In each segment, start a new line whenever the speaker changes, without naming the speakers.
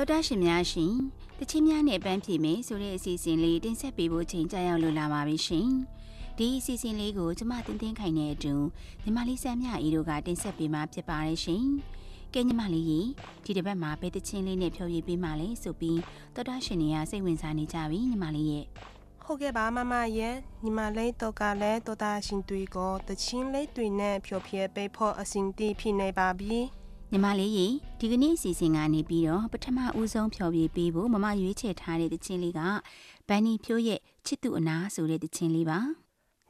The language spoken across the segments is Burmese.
တော်တာရှင်များရှင်တချင်းများနဲ့ပန်းဖြေမယ်ဆိုတဲ့အစီအစဉ်လေးတင်ဆက်ပေးဖို့ချိန်ကြာရောက်လိုလာပါပြီရှင်ဒီအစီအစဉ်လေးကိုကျမတင်တင်ခိုင်တဲ့အတူညီမလေးဆန်းမြအီတို့ကတင်ဆက်ပေးမှာဖြစ်ပါတယ်ရှင်ကဲညီမလေးရေဒီတစ်ပတ်မှာဘယ်တချင်းလေးနဲ့ဖြောပြပေးမှလဲဆိုပြီးတော်တာရှင်တွေကစိတ်ဝင်စားနေကြပြီညီမလေးရဲ့
ဟုတ်ကဲ့ပါမမရဲ့ညီမလေးတော့ကလည်းတော်တာရှင်တွေကိုတချင်းလေးတွေနဲ့ဖြောပြပေးဖို့အစဉ်တည်ဖြစ်နေပါပြီ
ညီမလေးရေဒီကနေ့အစီအစဉ်ကနေပြီးတော့ပထမဦးဆုံးဖြော်ပြပေးဖို့မမရွေးချယ်ထားတဲ့တခြင်းလေးကဘန်နီဖြိုးရဲ့ချစ်သူအနာဆိုတဲ့တခြင်းလေးပါ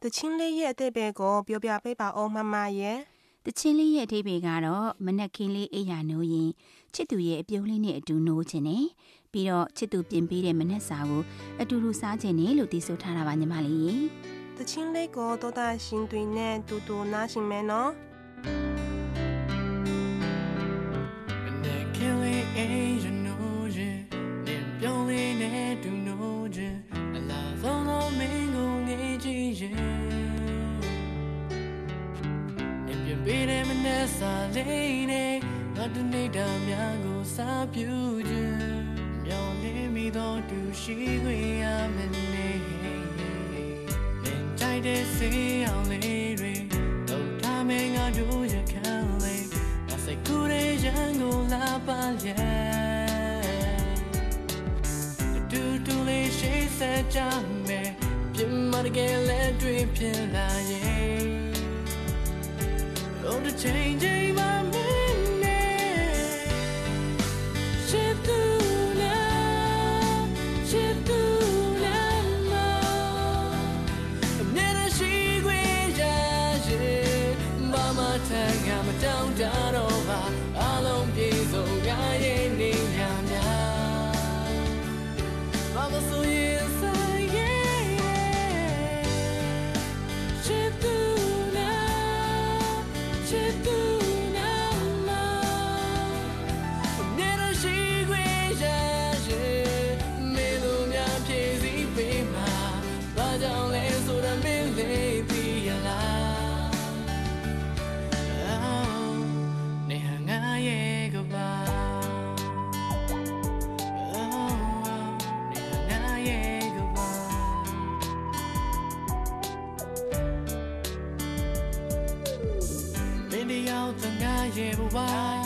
တခြင်းလေးရဲ့အသေးပဲကိုပြောပြပေးပါအောင်မမရဲ့
တချင်းလေးရဲ့အသေးပဲကတော့မနက်ခင်းလေးအိယာနိုးရင်ချစ်သူရဲ့အပြုံးလေးနဲ့အတူနိုးခြင်းနဲ့ပြီးတော့ချစ်သူပြင်ပေးတဲ့မနက်စာကိုအတူတူစားခြင်းနဲ့လို့တည်ဆိုထားတာပါညီမလေး
တချင်းလေးကိုတော်တာရှင်တွင်နဲ့တူတူနားရှင်မယ်နော် အိမ်ရနိုးရင်နင်ပြောင်းလေးနဲ့တူနိုးခြင်းအလားဆုံးသောမင်းကိုငေးကြည့်ရင်နင်ပြင်ပေးတဲ့မနဲ့စာလေးနဲ့ငါတို့နေတာများကိုစားပြူခြင်းမြောင်လေးမိသော စိတ်ကူးတဲ့ရန်ကိုလာပါရဲ့တူတူလေးရှိစေကြမယ်ပြမတကယ်လက်တွေ့ဖြစ်လာရဲ့ Oh the changing my give away.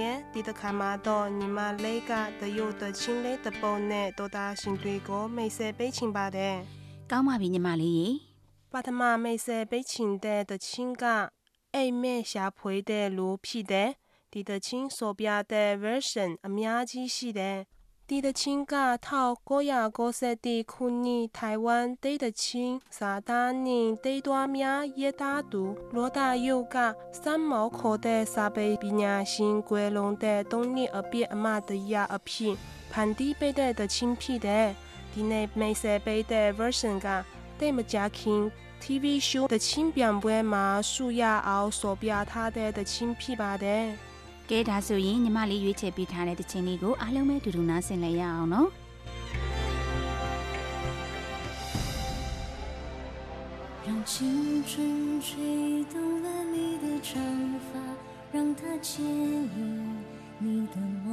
ရဲ့ဒီတစ်ခါမှာတော့ညီမလေးကတရုတ်တချင်းလေးတပုံနဲ့တော်တာရှင်တွေကိုမိတ်ဆက်ပေးချင်ပါတယ်
ကောင်းပါပြီညီမလေးရေ
ပထမမိတ်ဆက်ပေးချင်တဲ့တချင်းကအိမ်မဲရှာဖွေတဲ့လူဖြစ်တဲ့ဒီတချင်းဆိုပြတဲ့ version အများကြီးရှိတယ် 地的亲家套高雅高塞地库尼台湾地的亲萨达人地多名一大都罗大。有嘎三毛口袋，三贝比娘新归龙的东尼阿比阿妈的亚尔片盘地贝的的亲皮的地内梅塞贝的 version 嘎戴么加金 TV show 的亲表妹嘛，树亚奥索比亚他的的亲皮吧的。
ကဲဒါဆိုရင်ညီမလေးရွေးချယ်ပေးထားတဲ့တခြင်းလေးကိုအားလုံးပဲတူတူနားဆင်လိုက်ရအောင်နော်
让青春吹动了你的长发，让它牵引你的梦。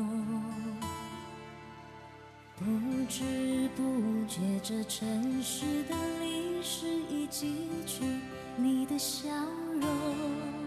不知不觉，这城市的历史已记取你的笑容。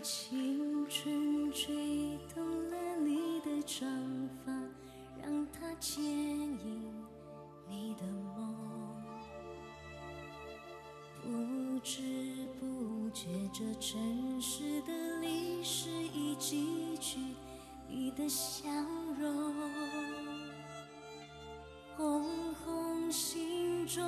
青春吹动了你的长发，让它牵引你的梦。不知不觉，这城市的历史已记取你的笑容。红红心中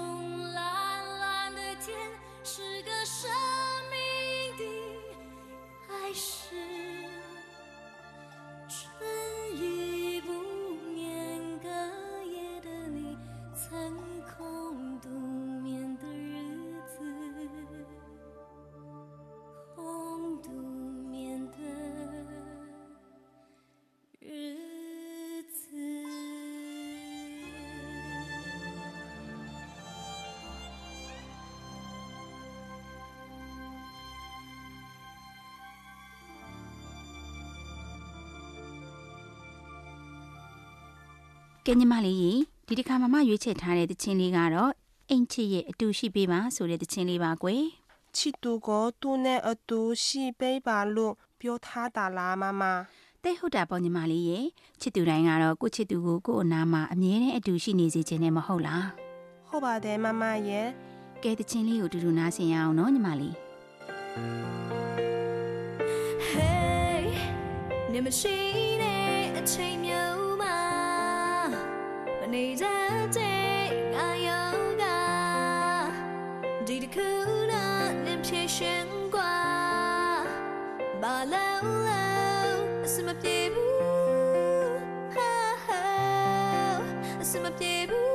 ကဲညီမလေးရေဒီတစ်ခါမမရွေးချယ်ထားတဲ့တခြင်းလေးကတော့အိမ်ချစ်ရဲ့အတူရှိပေးပါဆိုတဲ့တခြင်းလေးပါကွယ်
ချစ်သူကိုသူနဲ့အတူရှိပေးပါလို့ပြောထားတာလားမမ
တဲ့ဟုတ်တာပေါ့ညီမလေးရေချစ်သူတိုင်းကတော့ကိုယ့်ချစ်သူကိုကိုယ့်အနာမှာအမြဲတမ်းအတူရှိနေစေခြင်းနဲ့မဟုတ်လား
ဟုတ်ပါတယ်မမရဲ့
ကဲတခြင်းလေးကိုအတူတူနားဆင်ရအောင်နော်ညီမလေး
Hey နေမရှိတဲ့အချိန်မျိုးမှာ 你นใจ有个อยังไง牵挂，把老老，什么也อ哈哈านั้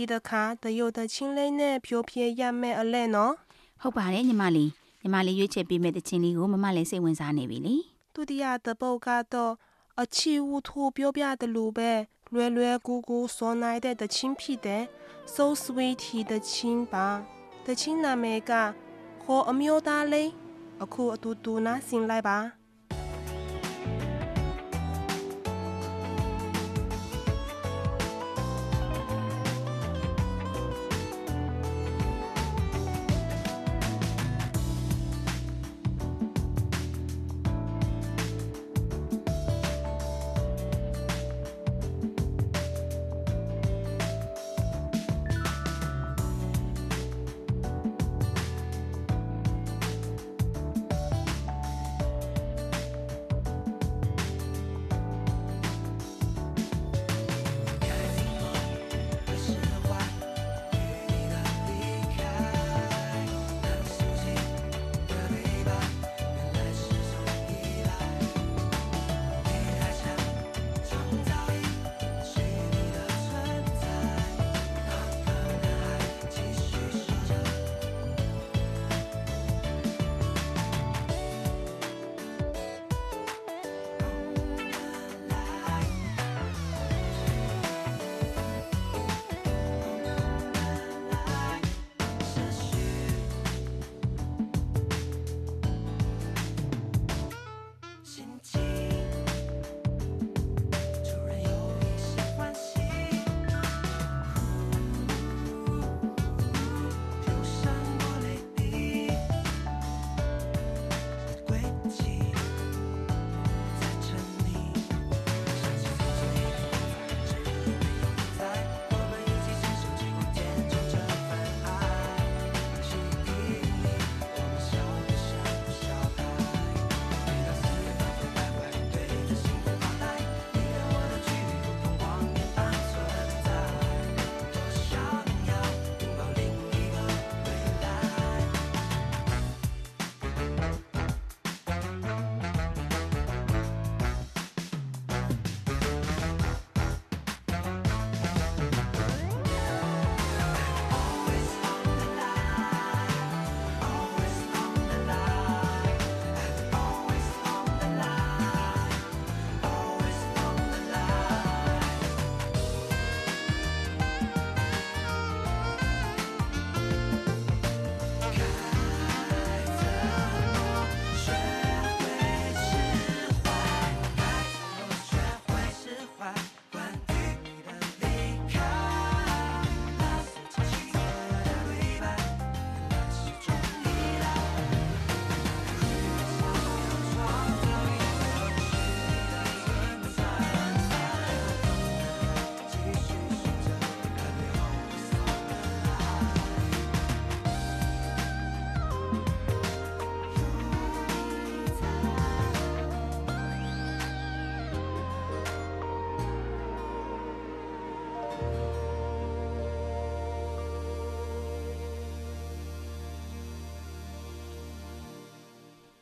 ဒီတစ်ခါတရုတ်
တချင်းလေးနဲ့ဖြိုးဖြဲရမယ်အလဲနော်
ဟုတ်ပါတယ်ညီမလေးညီမလေးရွေးချယ်ပေးမဲ့တခြင်းလေးကိုမမလည်းစိတ်ဝင်စားနေပြီလေ
ဒုတိယတပုတ်ကတော့အချီဝူထိုးပြောပြတယ်လို့ပဲလွယ်လွယ်ကူကူစောနိုင်တဲ့တချင်းဖြစ်တဲ့ so sweet တချင်းပါတချင်းနာမည်ကခေါ်အမျိုးသားလေးအခုအတူတူနားဆင်လိုက်ပါ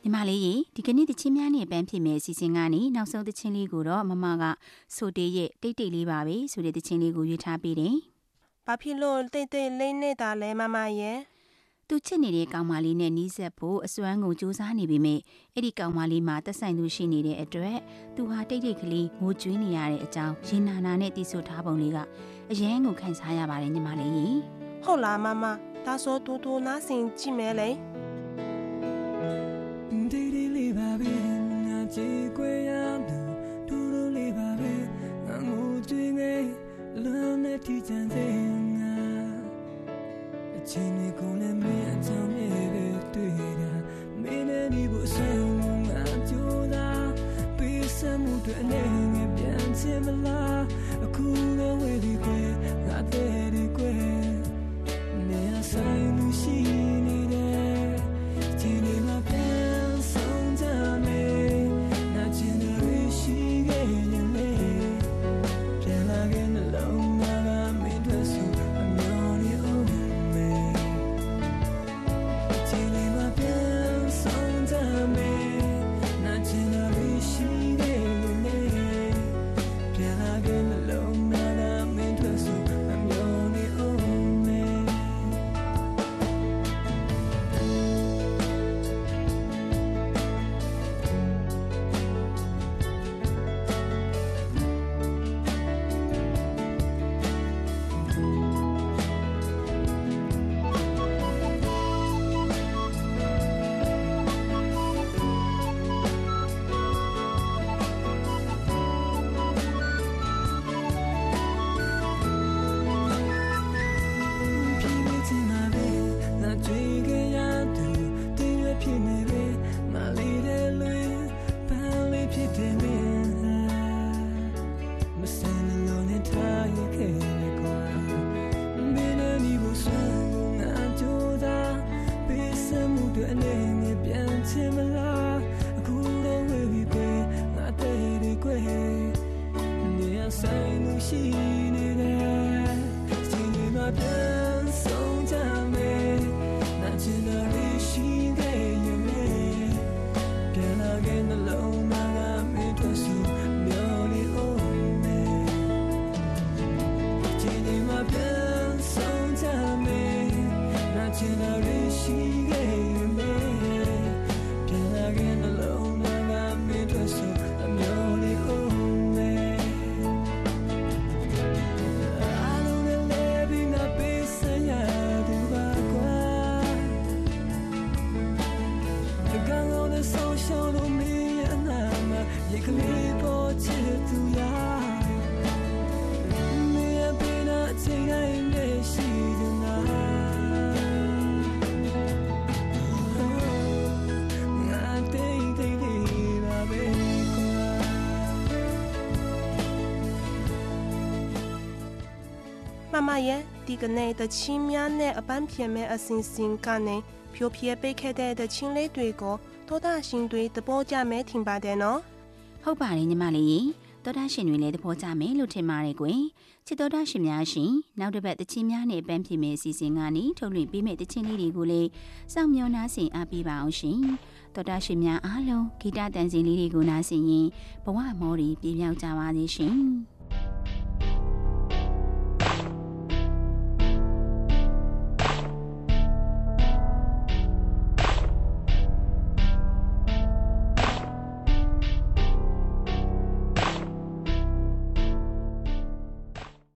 ညီမလေးရေဒီကနေ့တချင်းများနဲ့ပန်းဖြစ်မယ်အစီအစဉ်ကနေနောက်ဆုံးတချင်းလေးကိုတော့မမကဆိုတေးရဲ့တိတ်တိတ်လေးပါပဲဆိုတဲ့တချင်းလေးကိုရွေးထားပေးတယ်
ဘာဖြစ်လို့တိတ်တိတ်လေးနေတာလဲမမရဲ့
သူချစ်နေတဲ့ကောင်မလေးနဲ့နီးစပ်ဖို့အစွမ်းကုန်စူးစမ်းနေပေမဲ့အဲ့ဒီကောင်မလေးမှာတက်ဆိုင်သူရှိနေတဲ့အတွက်သူဟာတိတ်တိတ်ကလေးငိုကြွေးနေရတဲ့အကြောင်းရင်နာနာနဲ့တီးဆိုထားပုံလေးကအရန်ကိုခံစားရပါတယ်ညီမလေးရေ
ဟုတ်လားမမဒါဆိုတူတူနားဆင်ကြည့်မယ်လေ
ကြွေးနေလွန်နေတီချန်စေငါအချင်းတွေကိုလည်းမင်းအကြောင်းမြေပဲတွေ့တာမင်းနဲ့ဒီဘုဆောင်ငါကြိုးစားပေးစမှုတွေနဲ့ငါပြန်ချင်မလား
မမရဲ့ဒီကနေ့တချင်းများနဲ့အပန်းဖြေမဲ့အစင်စင်ကနေဖြိုဖြဲပေးခဲ့တဲ့တချင်းလေးတွေကိုသောတာရှင်တွေသဘောကျမဲထင်ပါတယ်နော်
ဟုတ်ပါတယ်ညီမလေးရေသောတာရှင်တွေလည်းသဘောကျမယ်လို့ထင်ပါတယ်ကွယ်ချစ်သောတာရှင်များရှင်နောက်တစ်ပတ်တချင်းများနဲ့ပန်းဖြစ်မယ်အစီအစဉ်ကနေထုတ်လွှင့်ပေးမယ့်တချင်းလေးတွေကိုလည်းစောင့်မျှော်နှားဆင်အားပေးပါအောင်ရှင်သောတာရှင်များအားလုံးဂီတတန်စင်လေးတွေကိုနားဆင်ရင်ဘဝမော်တွေပြည့်မြောက်ကြပါစေရှင်